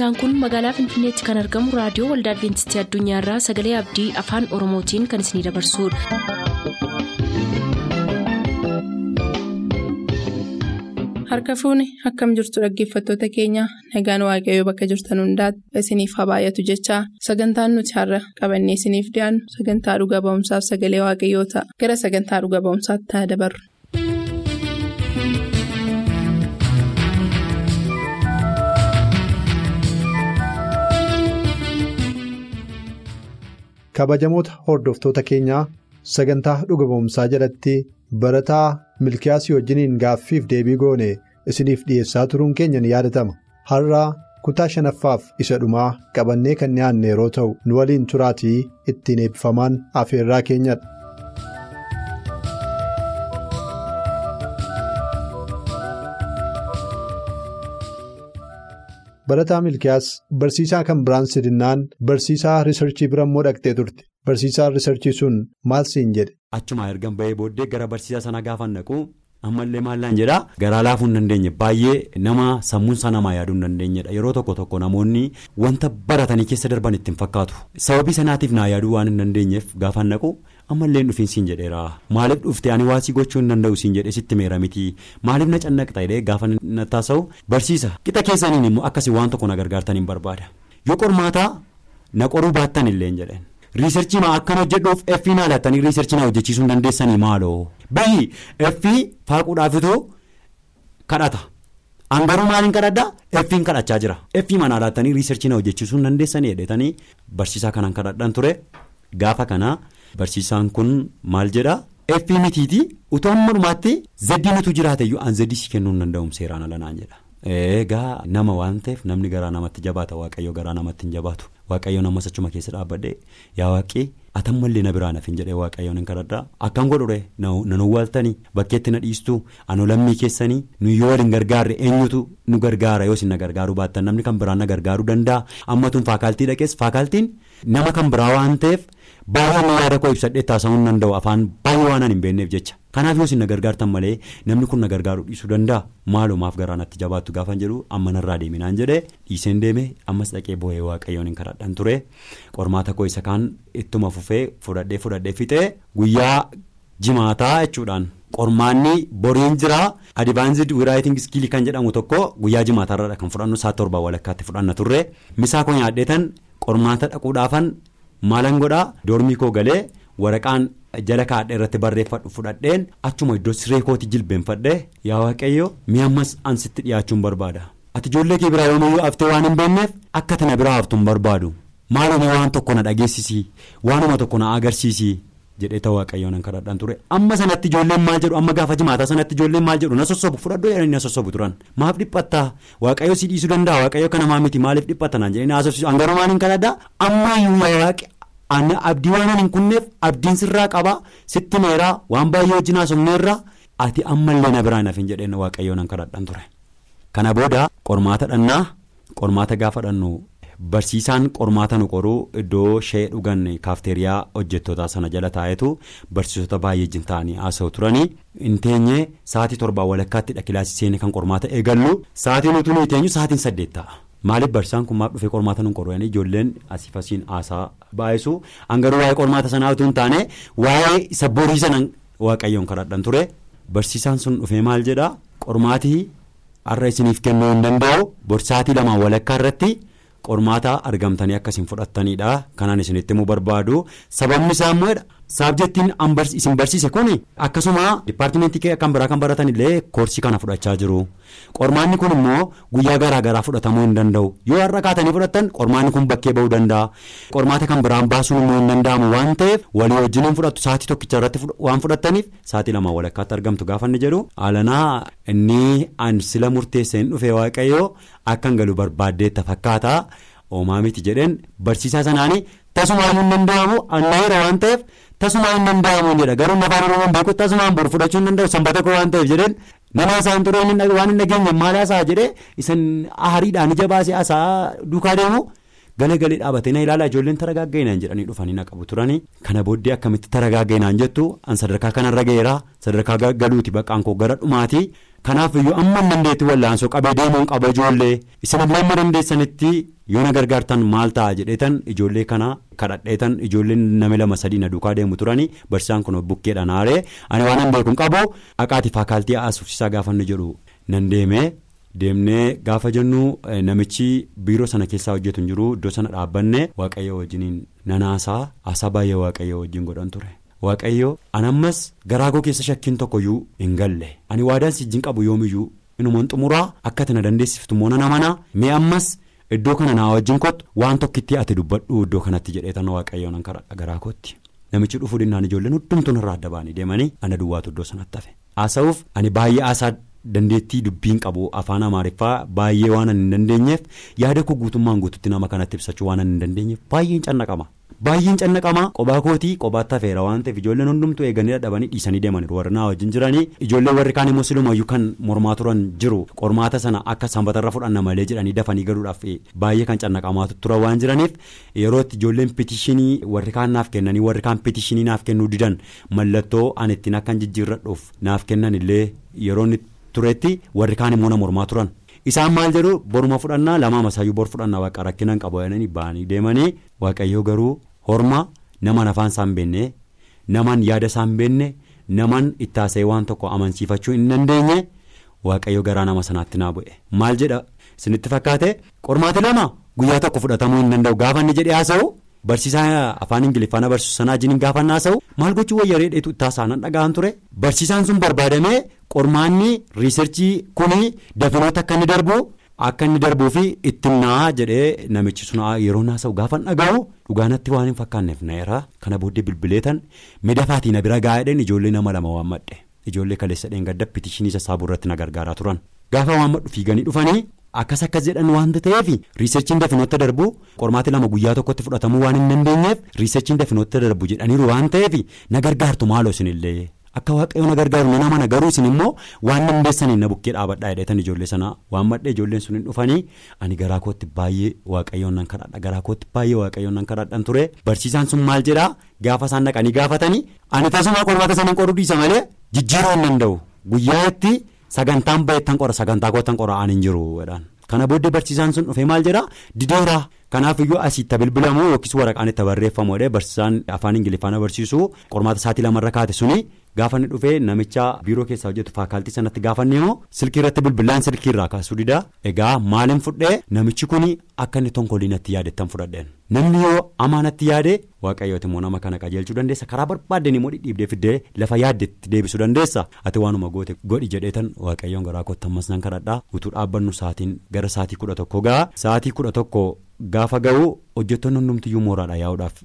sagantaan kun magaalaa finfinneetti kan argamu raadiyoo waldaa adventistii addunyaarraa sagalee abdii afaan oromootiin kan isinidabarsudha. harka fuuni akkam jirtu dhaggeeffattoota keenya nagaan waaqayyoo bakka jirtan hundaati isiniif haa baay'atu jechaa sagantaan nuti har'a qabannee isiniif dhiyaannu sagantaa dhuga ba'umsaaf sagalee waaqayyoo ta'a gara sagantaa dhuga ba'umsaatti haa dabarru. Kabajamoota hordoftoota keenyaa sagantaa dhuga ba'umsaa jalatti barataa milkiyaasii wajjiniin gaaffiif deebii goone isiniif dhiyeessaa turuun keenya ni yaadatama har'aa kutaa shanaffaaf isa dhumaa qabannee kan dhiyaanne yeroo ta'u nu waliin turaatii ittiin eebbifamaan afeerraa keenyadha. Barataa milkiyaas barsiisaa kan biraan sidinnaan barsiisaa riisarchii bira immoo dhaqxee turte barsiisaan riisarchii sun maal siin jedhe. Achuma ergan bahee booddee gara barsiisaa sana gaafa naqu ammallee maallaan jedhaa garaa laafuu hin dandeenye baay'ee nama sammuun isaa namaa yaaduu hin dandeenyedha yeroo tokko tokko namoonni wanta baratanii keessa darban ittiin fakkaatu sababii sanaatiif naa yaaduu waan hin dandeenyeef gaafa naqu ammallee dhufiin siin jedheera. Maaliif dhuftee ani waasii gochuu hin danda'u siin jedhee sitti meera miti. Maaliif na cannaqxa jedhee gaafa na taasa'u? Barsiisa. Qixa keessaniin immoo akkasii waan tokko na gargaartaniin barbaada. Yoo qormaataa na qoruu baattan illee jedhan. riisarchii maa akkan hojjedhuuf effii na alattanii riisarchii na hojjechiisuu hin dandeessanii maaloo? Bahi effii faaquudhaafituu kadhata. Hangaruu maaliin kadhadhaa effiin kadhachaa jira. Effii mana alattanii riisarchii na hojjechiisuu hin dandeessanii jedhetanii barsiisaa kanaan kadhadhan ture. Gaafa kana barsiisaan kun maal jedhaa? Effii mitiitii utuu amma dhumaatti zaddiin utuu jiraateyyuu aan zaddii si kennuu hin danda'u seeraan alanaan jedha. Egaa nama waan ta'eef namni garaa namatti jabaata waaqayyo garaa namatti hin jabaatu. Waaqayyo namas achuma keessa dhaabbadhee yaa waaqii atammallee na biraan hafin jedhee waaqayyoon hin kadhadhaa. Akkam godhure nan owwaaltanii bakkeetti na dhiistuu? Anoo lammii keessanii? Nu yoo waliin gargaarre eenyutu nu gargaara? Yoo isin na gargaaruu baattan namni kan biraan na gargaaruu danda'a? Ammatuun faakaaltii dhaqees faakaaltiin nama kan biraa waan ta'eef baay'ee yaada koo ibsadhee taasisuu hin danda'u afaan baay'ee waan hin beekneef jecha. kanaaf yoo isin na gargaartan malee namni kun na gargaaruu dhiisuu danda'a. Maalumaaf garaa natti jabaattu gaafan jedhu amma narraa deeminaan jedhee dhiiseen deeme ammas dhaqee boo'ee waaqayyoon hin kadhadhan ture. Qormaata koo isa kaan ittuma fufee fudhadhee fudhadhee fixee guyyaa jimaataa jechuudhaan. Qormaanni boriin jira. Adivaansid wiraayiting iskiilii kan jedhamu tokko guyyaa jimaataarra kan fudhannu saa torbaa walakkaatti fudhanna turre. Misaa koo nyaadheetan qormaata dhaquudhaafan maalan godhaa doormii koo galee waraqaan. jala kaadhee irratti barreeffadhu fudhadheen. Achuma iddoo siree kooti jilbeenfadhee yaa waaqayyo mi'a ammas ansitti dhiyaachuun barbaada. Ati ijoollee kee biraa yoomiyyuu haftee waan hin beekneef akka tana biraa haftuun barbaadu. Maaluma waan tokko na dhageessisii? Waanuma tokko na agarsiisii jedhee ta'u waaqayyoon hin kadhadhan ture. Amma sanatti ijoolleen maal jedhu? Amma gaafa jimaataa sanatti ijoolleen maal jedhu? Na sossobu. Fudhadhoo jedhanii na sossobu turan. Maaf dhiphattaa? Waaqayyo si dhiisuu danda'a? Waaqayyo kana maa miti? Maaliif dhiphatta naan jedhanii naasofsiisu hangaroo maaliin kadhadhaa? Ammayyuu Ani abdii waan hin kunneef abdiin sirraa qaba. Sitti meeraa? Waan baay'ee wajjin haasofneerra ati ammallee na biraan hafin jedheen waaqayyoon nan kadhadhan ture. Kana booda qormaata dhannaa qormaata gaafa dhannu barsiisaan qormaata nu qoruu iddoo shee dhugan kaafteeriyaa hojjettootaa sana jala taa'etu barsiisota baay'ee wajjin ta'anii haasa'u turanii. Hin teenye sa'aatii torbaa walakkaatti kilaasii seene kan qormaata eegallu sa'aatiin utuu nuyi teenyu sa'aatiin saddeet ta'a. Maaliif barsiisaan kun maaf dhufee qormaata nu qoruu ijoolleen asiif asiin haasaa baay'isu hangaruu waa'ee qormaata sanaa utuu hin taane waa'ee isa borii sana waaqayyoon kadhadhan ture. Barsiisaan sun dhufee maal jedhaa? Qormaatii har'a isiniif kennuu hin danda'u borsaatii lamaan walakkaa irratti qormaata argamtanii akkasiin fudhattanidha kanaan isinitti himuu barbaadu. Sababni isaa immoo saabjektiin isin barsiise kun akkasuma dipaartimentii kan biraa kan baratan illee koorsii kana fudhachaa jiru. Qormaanni kun immoo guyyaa garaa garaa fudhatamuu hin danda'u. Yoo har'a kaatanii fudhattan qormaanni kun bakkee ba'uu danda'a. Qormaata kan biraan baasuun immoo hin danda'amu. Waan ta'eef walii wajjin fudhattu sa'aatii tokkicha irratti waan fudhattaniif sa'aatii lamaan walakkaatti argamtu gaafanni jedhu. Haalanaa inni an sila murteesseen dhufee waaqayyoo akkan galu barbaaddeetta fakkaata. Oomaa miti jedheen. Barsiisaa sanaanii tasumaan hin danda'amu. Annaayira waan ta'eef. Tasumaan hin danda'amu jedha garuu afaan oromoon beeku tasumaan bor fudhachuu hin danda'u sanbata koo waan ta'eef jedheen nama isaan turee waan hin dhageenye maal haasaa jedhee isan aariidhaan ija baasee haasaa duukaa deemu galagalee dhaabatee na ilaalaa ijoolleen taragaaggainaan jedhanii dhufanii na qabu turanii. Kana booddee akkamitti taragaaggainaan jettu? An sadarkaa kanarra ga'eera sadarkaa galuuti baqqaan koo gara dhumaati. Kanaaf iyyuu amma dandeetti wallaansoo qabee deemuun qaba ijoollee. Isinillee amma dandeessanitti yoo na gargaartan maal ta'a jedheetan ijoollee kana kadhadheetan ijoolleen nama lama sadii na duukaa deemu turanii? Barsiisaan kun bukkeedhaan haaree ani waan hin beekuun qabu? Haqaati faakaaltii haasofsiisaa gaafa inni jedhu nan deemee. Deemnee gaafa jennu namichi biiroo sana keessaa hojjetu hin jiru iddoo sana dhaabbanne waaqayyo wajjiniin nanaasaa haasaa baay'ee waaqayyo wajjin godhan ture. Waaqayyo anammas garaagoo keessa shakkiin tokkoyyuu hin galle. Ani waadaan si wajjin qabu yoomiyyuu inumaan xumuraa akka ati na dandeessiftu moo nan amanaa mee ammas iddoo kana naa wajjin kottu waan tokkitti ati dubbadhu iddoo kanatti jedheetan waaqayyo nan kadhadha garaa kootti. Namichi dhufuu dinnaan ijoolleen hundumtuun irraa adda ba'anii deemanii ana duwwaatu iddoo sanatti hafe. Haasa'uuf ani baay'ee haasaa. Dandeettii dubbiin qabu afaan amaariffaa baay'ee waan hin dandeenyeef yaada koo guutummaan guututti nama kanatti ibsachuu waan hin dandeenyeef baay'een cannaqama. Baay'een cannaqama. Qophaa kootii qophaatti hafeera waan ta'eef ijoolleen hundumtuu eeganii dadhabanii dhiisanii deemaniiru. Warri naa wajjin jiranii ijoollee warri kaan immoo silumayyuu kan mormaa turan jiru. Qormaata sana akka sanbatarra fudhanna malee jedhanii dafanii galuudhaaf baay'ee kan cannaqamaatu tura waan jiraniif yeroo itti ijoolleen pitishinii warri kaan naaf kennanii warri kaan pitishinii naaf kennuu didan. Mallattoo ani ittiin akkan jijjiirradhuuf naaf kennan illee yeroo tureetti warri kaan immoo na mormaa turan. Isaan maal jedhu? Boruma fudhannaa lamaa masaayyuu bor fudhannaa waaqa rakkinaan qabu jedhanii ba'anii deemanii waaqayyoo garuu horma naman afaan isaan beenne naman yaada isaan beenne naman ittaasee waan tokko amansiifachuu hin dandeenye waaqayyoo garaa nama sanaatti naa bu'e. Maal jedha? Isinitti fakkaate? Qormaati lama guyyaa tokko fudhatamuu hin danda'u. Gaafa inni jedhee haasa'u. Barsiisaa afaan ingiliffaan barsiisu sanaa jiniin gaafa haasa'u maal gochuu wayya reedheetu ittaasaanan dhaga'an ture? Barsiisaan sun barbaadamee qormaanni riisarchii kuni dafinoota akka inni darbu akka inni darbuu fi ittinnaa jedhee namichi sun yeroo haasa'u gaafa dhaga'u. Dhugaanatti waan hin fakkaanneef na'eera kana booddee bilbileetan midhafaatii na bira gaa'edheen ijoollee nama lama waammadhe. Ijoollee kaleessa dheengadda pitishinii sassaabu irratti na gargaaraa turan. Gaafa waammadhu fiiganii dhufanii. Akkas akkas jedhan waanta ta'eef riisarchiin dafinoota darbu. Qormaati lama guyyaa tokkotti fudhatamuu waan hin dandeenyeef riisarchiin dafinoota darbu jedhaniiru waan ta'eef na gargaartu maaloo isinillee? Akka waaqayyo na gargaaru nama na garuu isin immoo waan dandeessaniin na bukkee dhaabadhaa jedhetan ijoollee sanaa waan madhee ijoolleen sun hin dhufanii ani garaa kootti baay'ee waaqayyoon nan kadhadha garaa kootti baay'ee waaqayyoon nan kadhadhan ture. Barsiisaan sun maal jedhaa? Gaafa isaan dhaqanii gaafatanii ani tasuma qormaata sana qoruu dhiisa malee jijjiiruu hin danda'u guyyaatti. Sagantaan baay'attan qora sagantaa kootan qora aan hin jiru kana booddee barsiisaan sun dhufee maal jedhaa dideera kanaaf iyyuu asitti bilbilamu yookiis waraqaan itti barreeffamu barsiisaan afaan ingiliffaan barsiisu qormaata isaatii lamarra kaate suni gaafa inni dhufee namicha biiroo keessaa hojjetu faakaaltii sanatti gaafanne immoo silkii irratti bilbilaan silkii irraa kaasuu dida. Egaa maaliin fudhee? Namichi kun akka inni tonkoliinatti yaadettan fudhadheen. Namni yoo amaanatti yaade waaqayyooti immoo nama kana qajeelchuu dandeessa. Karaa barbaaddeen immoo dhidhiibdee fiddee lafa yaaddetti deebisuu dandeessa. Ati waanuma goote godhi jedheetan waaqayyoon garaa kootti ammas nan kadhadhaa utuu dhaabbannu sa'aatiin gara sa'aatii kudha tokko ga'a. Sa'aatii kudha tokko gaafa ga'u hojjettoonni hundumtiyyuu mooraadha yaa'uudhaaf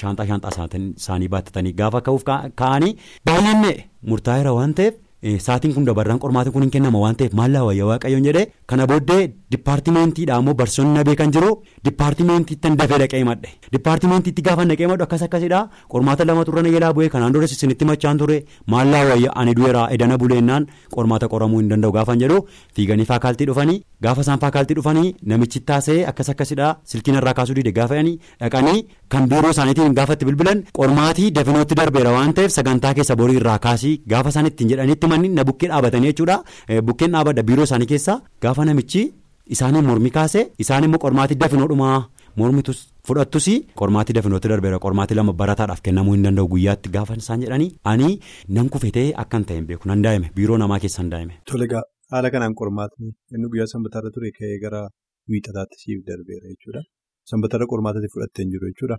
shaanxaa shaanxaa isaanii baattatanii gaafa ka'uuf ka'anii baay'inne murtaa'eera waan ta'eef sa'aatiin kun dabarraan qormaatiin kun hin kennama waan ta'eef maallaa wayya waaqayyoon jedhee kana booddee dipaartimentiidha ammoo barsiisonni na beekan jiru dipaartimentiitti dafee dhaqee madhe dipaartimentiitti gaafa dhaqee madhu akkas akkasidha qormaata lama turre jalaa bu'ee kanaan dura isinitti machaan ture maallaa wayya ani du'eera edana buleennaan qormaata qoramuu hin danda'u gaafan jedhu fiiganii faakaaltii dhufanii gaafa isaan faakaaltii dhufanii namichi taasee akkas akkasidha silkiin irraa kaasuu dide gaafa dhaqanii kan biiroo isaaniitiin gaafatti bilbilan qormaatii dafinootti darbeera. Waan ta'eef sagantaa keessa borii irraa kaasii gaafa isaan ittiin jedhanitti manni na bukkee dhaabatanii jechuudha. Bukkeen dhaabadha biiroo isaanii keessa gaafa namichi isaanii mormi kaase isaan immoo qormaatii dafinoodhumaa mormitus fudhattus qormaatii dafinootti darbeera. Qormaatii lama barataadhaaf kennamuu hin danda'u. Guyyaatti gaafa isaan jedhanii ani nan kufetee akkan ta'e beeku. Nan daa'ime. Biiroo namaa keessa hin daa'ime. Tolegaa haala kanaan qormaatni inni guyyaa sanbataarra ture ka'ee gara wiixataatti siif darbeera jechuudha sanbataarra qormaatatti fudhattee hin jiru jechuudha.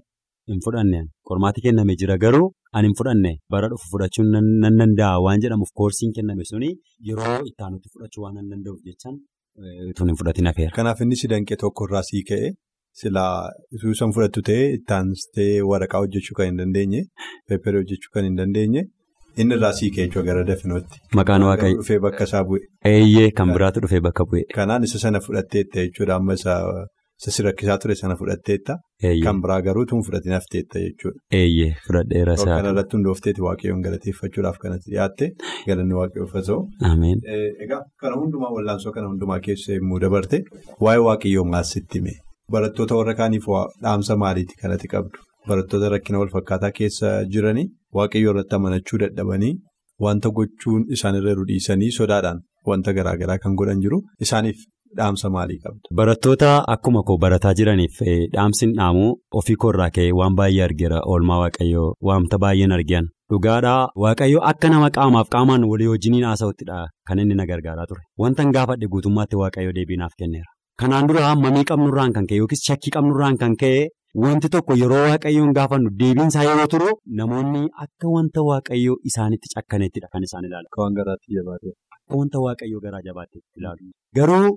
Hin fudhanne qormaati kenname jira garuu ani hin fudhanne bara dhufu fudhachuun nan danda'a waan jedhamuuf koorsiin kenname suni yeroo itti aanutti fudhachuu waan nan danda'uuf jechaan tun hin fudhatin hafeera. Kanaaf inni si danqee tokkorraa sii ka'e silaa isuusan fudhattu ta'e itti aansitee waraqaa hojjechuu kan hin dandeenye peeperee hojjechuu kan hin dandeenye inni irraa sii ka'e jechuudha gara dafinootti. Maqaan waaqayyo. Dhufee bakka isaa bu'e. Eeyyee kan biraatu dhufee bakka bu'e. Kanaan isa sana fudhatteetta jechuudha amma isa si rakkisaa ture sana fudhatteetta. Kan biraa garuu tun fudhatiin hafteetta jechuudha. Eeyyee fudhadheera isaa. Kan irratti hundoofteeti waaqayyoon galateeffachuudhaaf kanatti dhiyaatte galanni haa ta'u. Ameen. Egaa kana hundumaa wallaansoo kana hundumaa keessa yommuu dabarte waa'ee waaqayyoo maal sitti hime barattoota warra kaaniif dhaamsa maaliiti kanatti qabdu? Barattoota rakkina walfakkaataa keessa jiranii waaqayyo irratti amanachuu dadhabanii wanta gochuun isaanirra dhiisanii sodaadhaan wanta garaagaraa kan godhan jiru isaaniif dhaamsa maalii qabdu? Barattoota akkuma koo barataa jiraniif dhaamsi dhaamu ofii koorraa ka'ee waan baay'ee argeera oolmaa waaqayyoo wanta baay'een argean dhugaadhaa waaqayyo akka nama qaamaaf qaamaan walii wajjiniin haasa'uttidha kan inni na gargaaraa ture wanta gaafadhe guutummaatti waaqayyo deebiinaaf kenneera. Kanaan dura hammamii qabnurraan kan ka'e yookiis shakkii qabnurraan kan ka'e wanti tokko yeroo waaqayyoon gaafannu deebiinsaa yeroo turu namoonni akka wanta waaqayyoo isaanitti cakkaneettidha kan isaan ilaalan. Akka wanta waaqayyoo garaa jabaateetti ilaalu. Garuu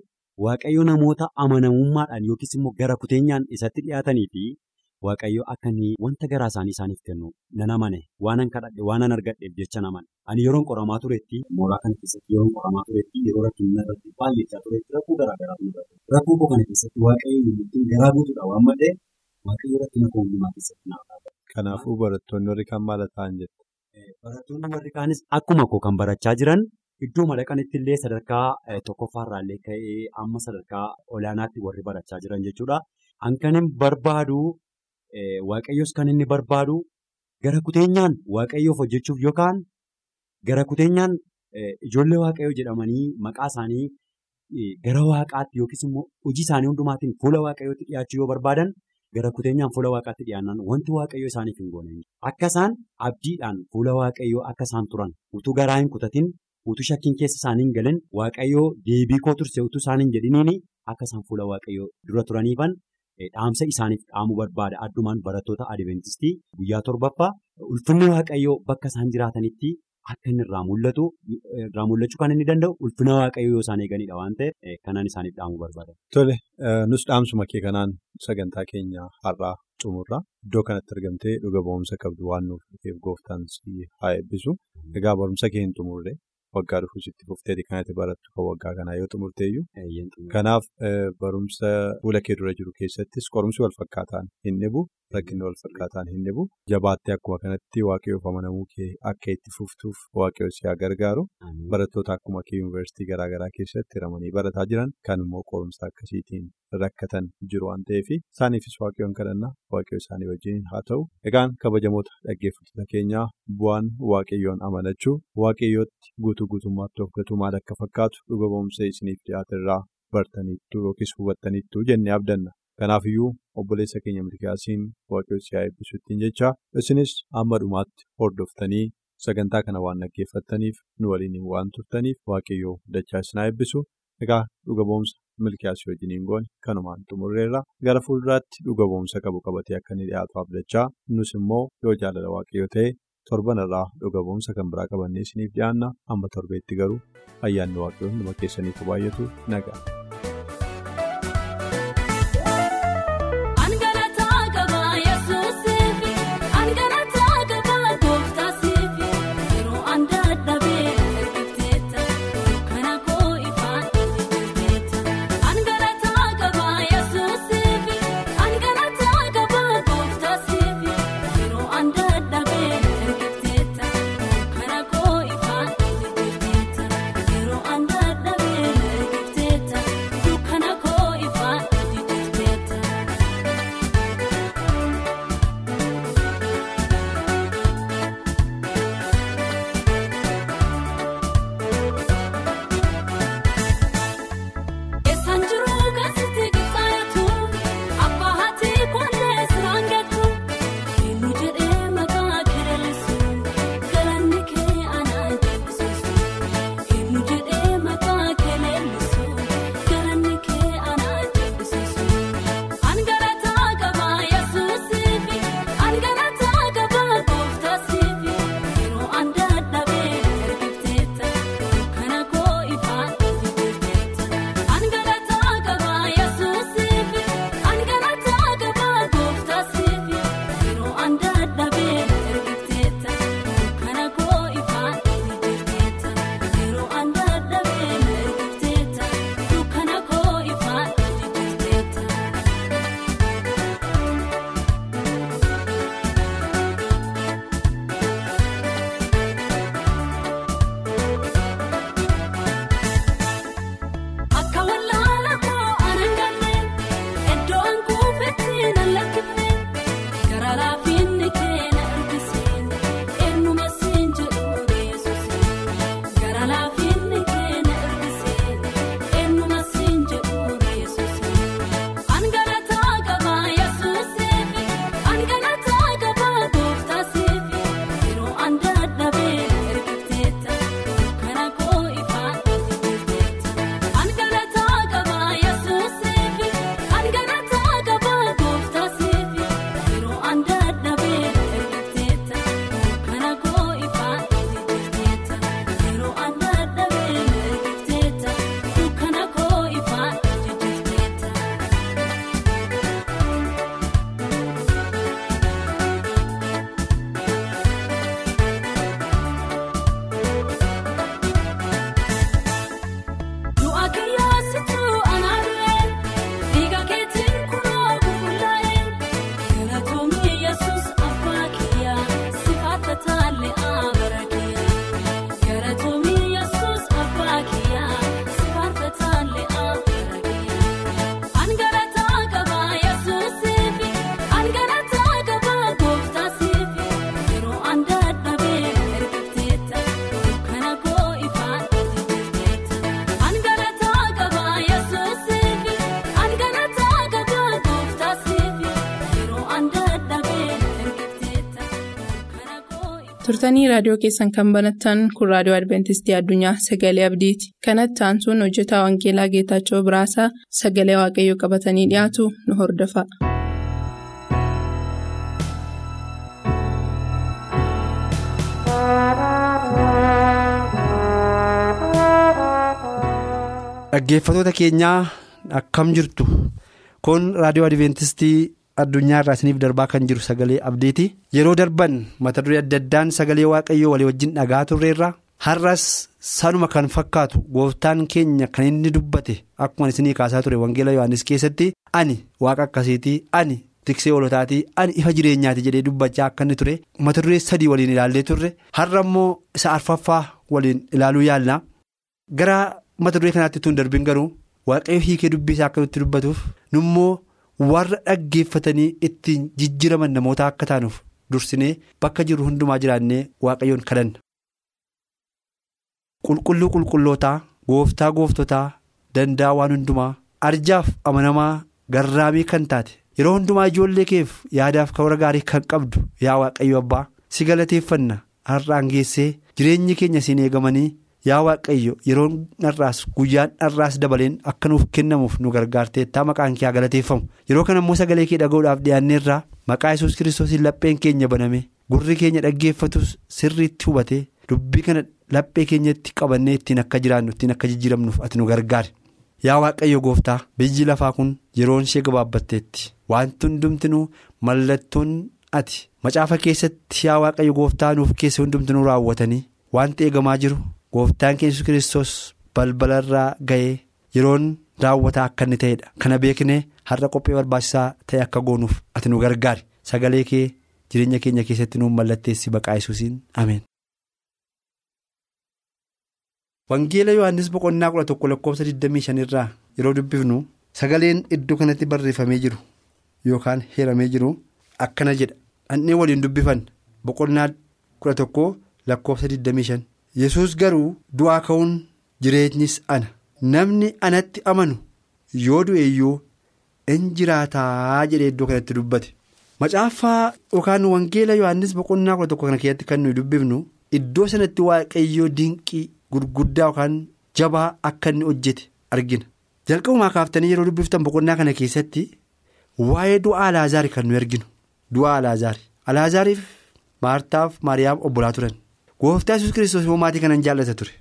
waaqayyo namoota amanamummaadhaan yookiis immoo gara kuteenyaan isatti dhiyaatanii fi waaqayyo akka wanta garaa isaanii isaaniif kennu nan amane waanan kadhadhe waanan argadheef jecha namane. Ani yeroon qoramaa turetti mooraa kana keessatti yeroon qoramaa turetti yeroo rakkinni irratti baay'achaa turetti rakkoo garaa garaatu mul'ata. Rakkoo koo kana keessatti waaqayyo yookiin garaa guutuudhaan waan madde waaqayyo rakkina koo hundumaa keessatti naaf. Kanaafuu barattoonni warri kaan maal ta'an jette? Barattoonni warri kaanis akkuma koo kan barachaa jiran iddoo madaqanitti illee sadarkaa tokkoffaarraallee ka'ee amma sadarkaa olaanaatti warri barachaa jiran jechuudha. Inni barbaadu waaqayyos kan inni barbaadu gara kuteenyaan waaqayyoof hojjechuuf yookaan gara kuteenyaan ijoollee waaqayyoo jedhamanii maqaa isaanii gara waaqaatti yookiis immoo hojii isaanii hundumaatiin fuula waaqayyootti dhiyaachuu yoo barbaadan. Gara kuteenyaan fuula waaqaatti dhiyaannaan wanti waaqayyoo isaaniif hin goone akka isaan abdiidhaan fuula waaqayyoo akka isaan turan utuu garaa hin kutatin utuu shakkiin keessa isaanii hin galin waaqayyoo deebii koo turse utuu isaan hin jedhiniin akka isaan fuula waaqayyoo dura turaniifan dhaamsa isaaniif dhaamuu barbaada. Addumaan barattoota adventistii guyyaa torbaffaa ulfinni waaqayyoo bakka isaan jiraatanitti akka inni irraa mul'atu irraa mul'achuu kan inni danda'u ulfina waaqayyoo yoo isaan eeganidha waan ta'eef kanaan isaaniif dhaamuu barbaada. Tole nus dhaamsuma kee kanaan sagantaa keenya har'aa xumurra. Iddoo kanatti argamtee dhuga ba'umsa qabdu waan nuuf gooftaan haa eebbisu. Egaa barumsa kee hin xumurre waggaa dhufu sitti fufteeti kanatti barattu kan waggaa kanaa yoo xumurteeyyuu kanaaf barumsa fuula kee dura jiru keessattis qorumsi wal fakkaataan hin dhibu rakkinni wal fakkaataan hin dhibu. Jabaattee akkuma kanatti waaqayyoof amanamuu kee akka itti fuftuuf waaqayyoo si haa gargaaru barattoota akkuma kee yuunivarsiitii garaagaraa keessatti hiramanii barataa jiran kan immoo qorumsa akkasiitiin rakkatan jiru waan ta'eef isaaniifis waaqayyoon kadhannaa. Waaqayyoo isaanii wajjin haa ta'u. Egaan kabajamoota dhaggeeffattoota keenyaa bu'aan waaqayyoon amanachuu waaqayyootti guutuu guutummaatti of gatuu maal akka fakkaatu dhuga ba'umsa isiniif dhiyaatirraa bartaniittu yookiis hubattaniittu jennee abdanna. Kanaafiyyuu obboleessa keenya milkiyaasiin waaqayyoo si haa eebbisu ittiin jecha. Isinis amma dhumaatti hordoftanii sagantaa kana waan dhaggeeffattaniif nu waliin waan turtaniif waaqayyoo dachaa isin haa eebbisu. Egaa dhuga ba'umsa milkiyaasii wajjiniin goone kanumaan xumurreerra. Gara fuulduraatti dhuga ba'umsa qabu qabatee akka inni dhiyaatu abdachaa nus immoo yoo jaalala waaqayyoo ta'e torban irraa dhuga ba'umsa kan biraa qabannee isiniif dhiyaanna. Amma torbeetti garuu ayyaanni waaqayyoo hunduma keessaniif baay'atu nagaa. Turtanii raadiyoo keessan kan banattan kun raadiyoo adventistii addunyaa sagalee abdiiti kanattaan sun hojjetaa wangeelaa geetaachoo biraasaa sagalee waaqayyoo qabatanii dhiyaatu nu hordofa. dhaggeeffatoota keenyaa akkam jirtu kun raadiyoo adventistii addunyaa irraa isiniif darbaa kan jiru sagalee abdiiti. Yeroo darban mata duree adda addaan sagalee waaqayyoo walii wajjin dhagaa turreerra har'as sanuma kan fakkaatu gooftaan keenya kan inni dubbate akkuma isinii kaasaa ture wangeela yohaannis keessatti ani waaqa akkasiitii ani tiksee hoolotaatii ani ifa jireenyaati jedhee dubbachaa akka inni ture mata duree sadii waliin ilaallee turre har'a immoo isa arfaffaa waliin ilaaluu yaalla gara mata duree kanaatti tun darbin garuu waaqayyo hiikee dubbisaa akka nutti dubbatuuf nummoo warra dhaggeeffatanii ittiin jijjiraman namoota akka taanuuf dursinee bakka jirru hundumaa jiraannee waaqayyoon kadhanna. qulqulluu qulqullootaa gooftaa gooftotaa danda'a waan hundumaa arjaaf amanamaa garraamii kan taate yeroo hundumaa ijoollee keef yaadaaf karoora gaarii kan qabdu yaa waaqayyo abbaa si galateeffanna har'aan geessee jireenyi keenya siin eegamanii. Yaa waaqayyo yeroon har'aas guyyaan har'aas dabaleen akka nuuf kennamuuf nu gargaarteettaa maqaan kee galateeffamu yeroo kana immoo sagalee kee dhaga'uudhaaf dhiyaanneerraa maqaa yesus kiristoosiin lapheen keenya baname gurri keenya dhaggeeffatus sirriitti hubatee dubbii kana laphee keenyatti qabannee ittiin akka jiraannu ittiin akka jijjiiramnuuf ati nu gargaari yaa waaqayyo gooftaa biyyi lafaa kun yeroon ishee gabaabbatteetti wanti hundumtinuu mallattoon ati macaafa keessatti yaa waaqayyo gooftaa nuuf keessa hundumtinuu raawwatanii wanti eegamaa jiru. Gooftaan yesus kiristoos balbalarraa ga'ee yeroon raawwataa akka inni ta'edha kana beeknee har'a qophii barbaachisaa ta'e akka goonuuf ati nu gargaari sagalee kee jireenya keenya keessatti nuuf mallatteessi maqaa yesuusiin ameen. wangeela yohannis boqonnaa kudha tokko lakkoofsa 25 irraa yeroo dubbifnu sagaleen iddoo kanatti barreeffamee jiru yookaan heeramee jiru akkana jedha annee waliin dubbifan boqonnaa kudha tokko lakkoofsa 25. Yesus garuu du'aa ka'uun jireenyis ana. Namni anatti amanu yoo du'e iyyuu in jiraataa jedhee iddoo kanatti dubbate. Macaaffaa yookaan wangeela yohannis boqonnaa kudha tokko kana keessatti kan nuyi dubbifnu iddoo sanatti waaqayyoo dinqii gurguddaa yookaan jabaa akka inni hojjete argina. Jalqabumaa kaaftanii yeroo dubbiftan boqonnaa kana keessatti waa'ee du'aa alaazaari kan nuyi arginu. Du'aa alaazaari alaazaariif maartaaf maariyaam obbolaa turan. Gooftaa yesus kiristoos maatii kanan jaallata ture.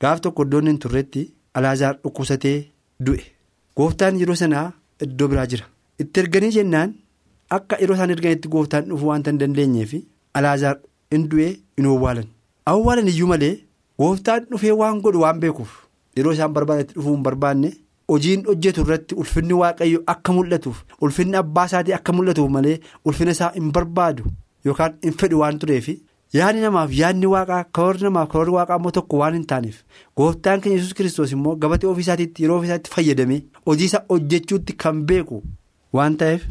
Gaaf tokko iddoon hin turretti alaazaar dhukkubsatee du'e. Gooftaan yeroo sanaa iddoo biraa jira. Itti erganii jennaan akka yeroo isaan erganitti gooftaan dhufuu waanta hin dandeenyeef alaazaar in du'e in owwaalan awwaalan iyyuu malee gooftaan dhufee waan godhu waan beekuuf yeroo isaan barbaadetti dhufuu hin barbaanne hojiin hojjetu irratti ulfinni waaqayyo akka mul'atuuf ulfinni abbaa isaatii akka mul'atuuf malee ulfina isaa hin barbaadu yookaan hin fedhu waan tureef. Yaadni namaaf yaadni waaqaa karoorri namaaf karoorri waaqaa immoo tokko waan hin taaneef gooftaan keenya yesus kiristoos immoo gabatee ofiisaatiitti yeroo ofiisaatti fayyadamee hojii isaa hojjechuutti kan beeku waan ta'eef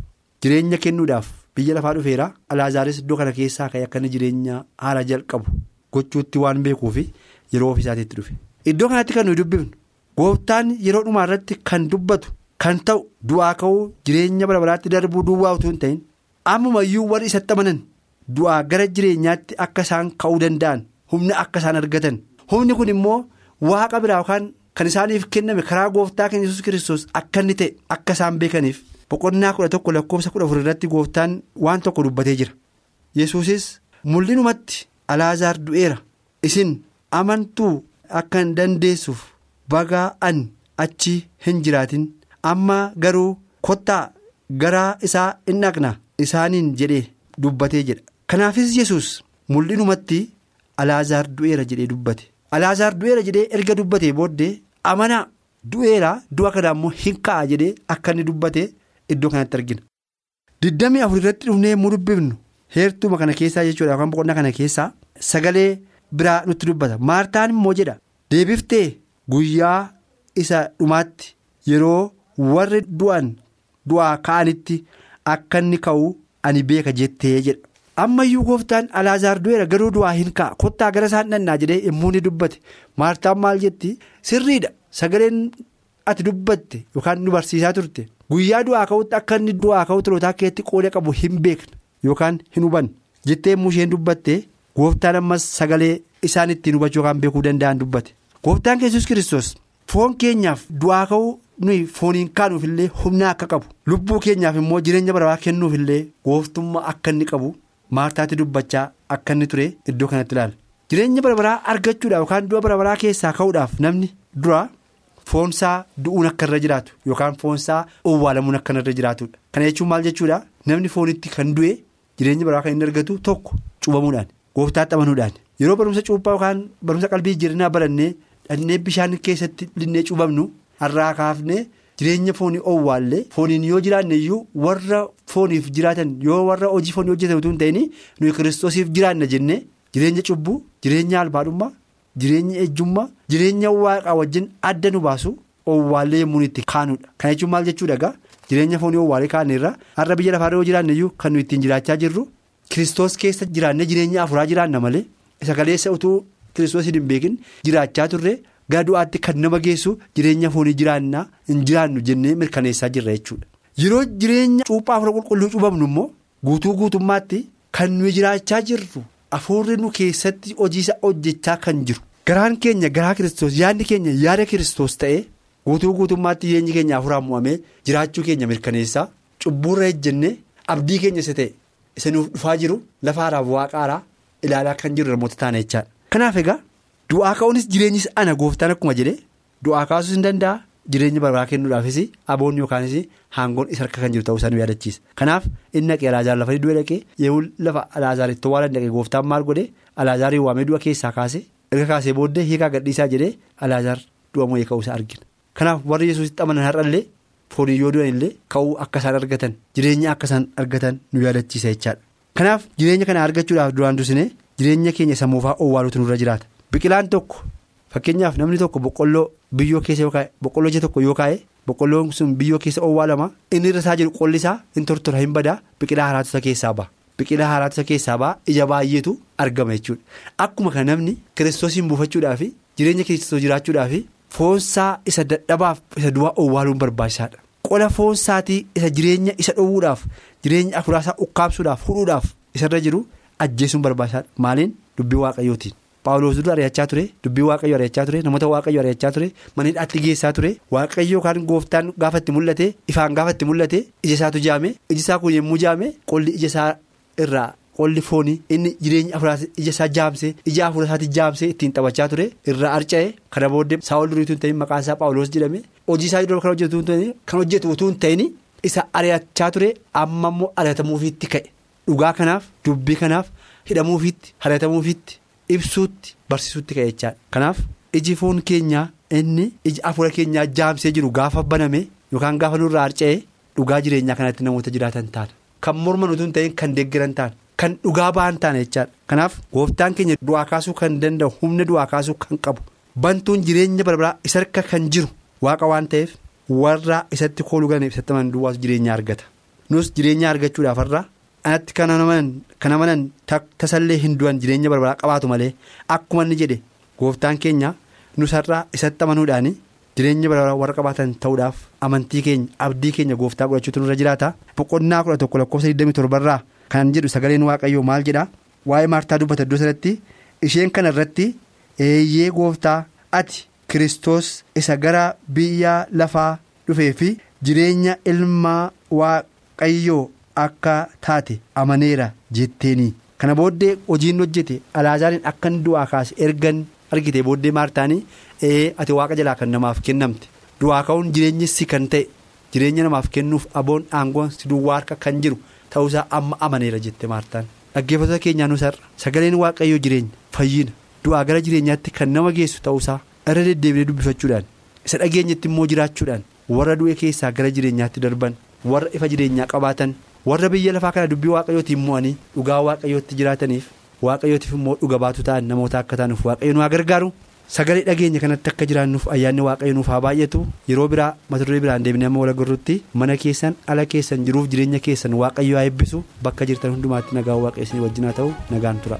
jireenya kennuudhaaf biyya lafaa dhufeera alaazaaris iddoo kana keessaa ka'e akka inni jireenya haala jalqabu gochuutti waan beekuuf yeroo ofiisaatiitti dhufe. iddoo kanatti kan nuyi dubbifnu gooftaan yeroo dhumaa irratti kan dubbatu kan ta'u du'aa ka'uu jireenya bara baraatti darbuu duwwaa utuu hin ta'in ammumayyuu warri isatti amanan. Du'aa gara jireenyaatti akka isaan ka'uu danda'an humna akka isaan argatan. Humni kun immoo waaqa biraa yookaan kan isaaniif kenname karaa gooftaa keenya yesus kiristoos akka inni ta'e akka isaan beekaniif boqonnaa kudha tokko lakkoofsa kudha afur irratti gooftaan waan tokko dubbatee jira. Yesuusis mul'inumatti alaazaar du'eera. Isin amantuu akka hin dandeessuuf bagaa an achi hin jiraatin. Amma garuu kottaa garaa isaa in dhaqna. Isaaniin jedhee dubbatee jedha. Kanaafis yesus mul'inumatti alaazaar du'eera jedhee dubbate alaazaar du'eera jedhee erga dubbatee booddee amanaa du'eera du'a kanaa immoo hin ka'a jedhee akka inni dubbate iddoo kanatti argina. diddamii afur irratti dhufnee yommuu dubbifnu heertuma kana keessaa jechuudha yookaan boqonnaa kana keessaa sagalee biraa nutti dubbata maartaan immoo jedha deebiftee guyyaa isa dhumaatti yeroo warri du'an du'aa ka'anitti akka inni ka'u ani beeka jettee jedha. Ammayyuu gooftaan alaazaar du'eera garuu du'aa hin ka'a. Kottaa gara isaan dhannaa jedhee yommuu ni dubbate maartaan maal jetti? Sirriidha. Sagaleen ati dubbatte yookaan nu barsiisaa turte. Guyyaa du'aa ka'utti akka inni du'aa ka'u turootaa keetti qooda qabu hin beekna yookaan hin hubanne jettee yommuu isheen dubbatte. Gooftaan ammas sagalee isaan ittiin hubachuu kan beekuu danda'an dubbate. Gooftaan yesus kiristoos foon keenyaaf du'aa ka'uu nuyi fooniin kaanuuf illee humna akka qabu. Lubbuu keenyaaf immoo jireenya bara baraa kennuuf illee gooftummaa akka inni qabu maartaatti dubbachaa akka inni ture iddoo kanatti ilaala. Jireenya bara baraa argachuudhaaf yookaan du'a bara baraa keessaa ka'uudhaaf namni dura foonsaa du'uun akka irra jiraatu yookaan foonsaa owwaalamuun akka irra jiraatudha kana jechuun maal jechuudha? Namni foonitti kan du'e jireenya bara baraa kan inni argatu tokko cuubamuudhaan gooftaatti amanuudhaan yeroo barumsa cuuphaa yookaan barumsa qalbii jireenyaa barannee dhannee bishaan keessatti linnee cuubamnu har'aa kaafnee jireenya foonii owwaallee fooniin yoo jiraanne iyyuu warra fooniif jiraatan yoo warra hojii foonii hojjetan utuu hin ta'in nuyi kiristoosiif jiraanna jennee jireenya cubbuu jireenya albaadhummaa jireenya ejjummaa jireenya waaqaa wajjin adda nu baasu owwaallee yommuu itti kaanudha kana jechuun maal jechuudha egaa jireenya foonii owwaalee kaanirra har'a biyya lafaarra yoo jiraanne iyyuu kan nuyi ittiin jiraachaa jirru kiristoos keessa jiraannee jireenya afuraa jiraanna malee isa kaleessa utuu kiristoos hin beekin jiraachaa turre. Gara du'aatti kan nama geessu jireenya foonii jiraannaa hin jiraannu jennee mirkaneessaa jirra jechuudha. Yeroo jireenya cuuphaa afura qulqulluu cuubamnu immoo guutuu guutummaatti kan nuyi jiraachaa jirru afuurri nu keessatti hojiisa hojjechaa kan jiru. Garaan keenya garaa kiristoos yaadni keenya yaada kiristoos ta'ee guutuu guutummaatti jireenyi keenya afuraan mo'amee jiraachuu keenya mirkaneessaa cubbuurra ejjennee abdii keenya isa ta'e isa nuuf dhufaa jiru lafa haaraaf waaqa haaraa ilaalaa kan jiru namoota taana jechaadha. Kanaaf egaa. Du'aa ka'uunis jireenyis ana gooftaan akkuma jedhe du'aa kaasuus hin danda'a jireenya barbaadaa kennuudhaafis aboonni yookaanis haangoon isa harka kan jiru ta'uu isaa nu yaadachiisa. Kanaaf inni dhaqee alaazaar lafa du'e dhaqee yeroo lafa alaazaar itti waan dhaqee gooftaan maal godhe alaazaariin waamee du'a keessaa kaase erga kaasee booddee hiikaa gadhiisaa jedhee alaazaar du'a moo'ee ka'uusaa argina. Kanaaf warri yesuusitti amanan har'allee foonii yoo du'an illee ka'uu akka isaan argatan jireenya akka isaan argatan nu yaadachiisa jechaadha. Kanaaf jireenya kana argachuudhaaf duraan dursine jireenya keenya sammuufaa owwaaluutu nurra jiraata. Biqilaan tokko fakkeenyaaf namni tokko boqqolloo biyyoo keessa yoo kaa'e boqqolloo ija tokko yoo kaa'e boqqolloon sun biyyoo keessa owwaalama inni irra isaa jiru qolli isaa hin tortora hin badaa biqilaa haaraatu isa keessaa ba'a. Biqilaa haaraatu isa keessaa ba'a ija baay'eetu argama jechuudha. Akkuma kan namni kiristoosiin buufachuudhaaf jireenya kiristoos jiraachuudhaaf foonsaa isa dadhabaaf isa du'aa owwaaluun barbaachisaadha. Qola foonsaatii isa jireenya isa dhowwuudhaaf jireenya afuraasaa ukkaamsuudhaaf hudhuudhaaf isarra jiru ajjeesuun barbaachisaadha. Maaliin dubbii waaqayyootiin. Paawuloos dura ari'achaa ture dubbii waaqayyo ari'achaa ture namoota waaqayyo ari'achaa ture maniidhaatti geessaa ture. Waaqayyo yookaan gooftaan gaafa itti mul'ate ifaan gaafa itti mul'ate ija isaatu jaame iji isaa kun yommuu jaame qolli ija isaa irraa qolli foonii inni jireenya afuraas ija isaa jaamse ija afura isaatti jaamse ittiin taphachaa ture. Irraa harca'e kana booddee saawol duriitu hin ta'in maqaan isaa paawuloos jedhame. Hojii isaa kan hojjetu kan hojjetu hin ta'in isa ari'achaa ture amma immoo ari'atamuufiitti ka'e. Dhugaa kanaaf dubbii kanaaf hidhamuufiitti ari'atamuufiitti. Ibsuutti barsiisuutti ka'e jechaadha. Kanaaf iji foon keenyaa inni iji afura keenyaa jaamsee jiru gaafa baname yookaan gaafa nurraa harca'e dhugaa jireenyaa kanatti namoota jiraatan taana. Kan morman utuu hin ta'in kan deeggaran taana. Kan dhugaa ba'an taana jechaadha. Kanaaf gooftaan keenya du'aa kaasuu kan danda'u humna du'aa kaasuu kan qabu bantuun jireenya barbaraa isa harka kan jiru waaqa waan ta'eef warra isatti kooluu galaniif isatti amanan duwwaas jireenya argata. Nus jireenya argachuudhaaf irraa. Anatti kan amanan tasallee hin du'an jireenya barbaraa qabaatu malee akkuma inni jedhe gooftaan keenya nusarraa isatti amanuudhaan jireenya barbaraa warra qabaatan ta'uudhaaf amantii keenya abdii keenya gooftaa godhachuutu nurra jiraata boqonnaa kudha tokko lakkoofsa 27 irraa kan jedhu sagaleen waaqayyoo maal jedha waa'ee maartaa dubbata iddoo sanatti isheen kana irratti eeyyee gooftaa ati kiristoos isa gara biyya lafaa dhufee fi jireenya ilmaa waaqayyoo. Akka taate amaneera jetteeni. Kana booddee hojiin hojjete alaazaariin akka du'aa kaase ergan argite. Booddee maartaanii ati waaqa jalaa kan namaaf kennamte. Du'aa ka'uun jireenyi si kan ta'e jireenya namaaf kennuuf aboon aangoon si duwwaa harka kan jiru ta'uusaa amma amaneera jette maartaan dhaggeeffattoota keenyaa nusarra sagaleen waaqayyoo jireenya fayyina. Du'aa gara jireenyaatti kan nama geessu ta'uusaa irra deddeebinee dubbifachuudhaan isa dhageenyatti immoo jiraachuudhaan warra du'e keessaa gara jireenyaatti darban warra ifa jireenyaa qabaatan. Warra biyya lafaa kana dubbii waaqayyootiin mo'anii dhugaa waaqayyootti jiraataniif waaqayyootiif immoo dhuga baatu ta'an namoota akka taanuuf waaqayyo nu haa gargaaru. Sagalee dhageenya kanatti akka jiraannuuf ayyaanni waaqayyo nuuf haa baay'atu yeroo biraa mata duree biraan deebinee amma wal agarruutti mana keessan ala keessan jiruuf jireenya keessan waaqayyo haa eebbisu. Bakka jirtan hundumaatti nagaan waaqayyo wajjin haa ta'u nagaan tura.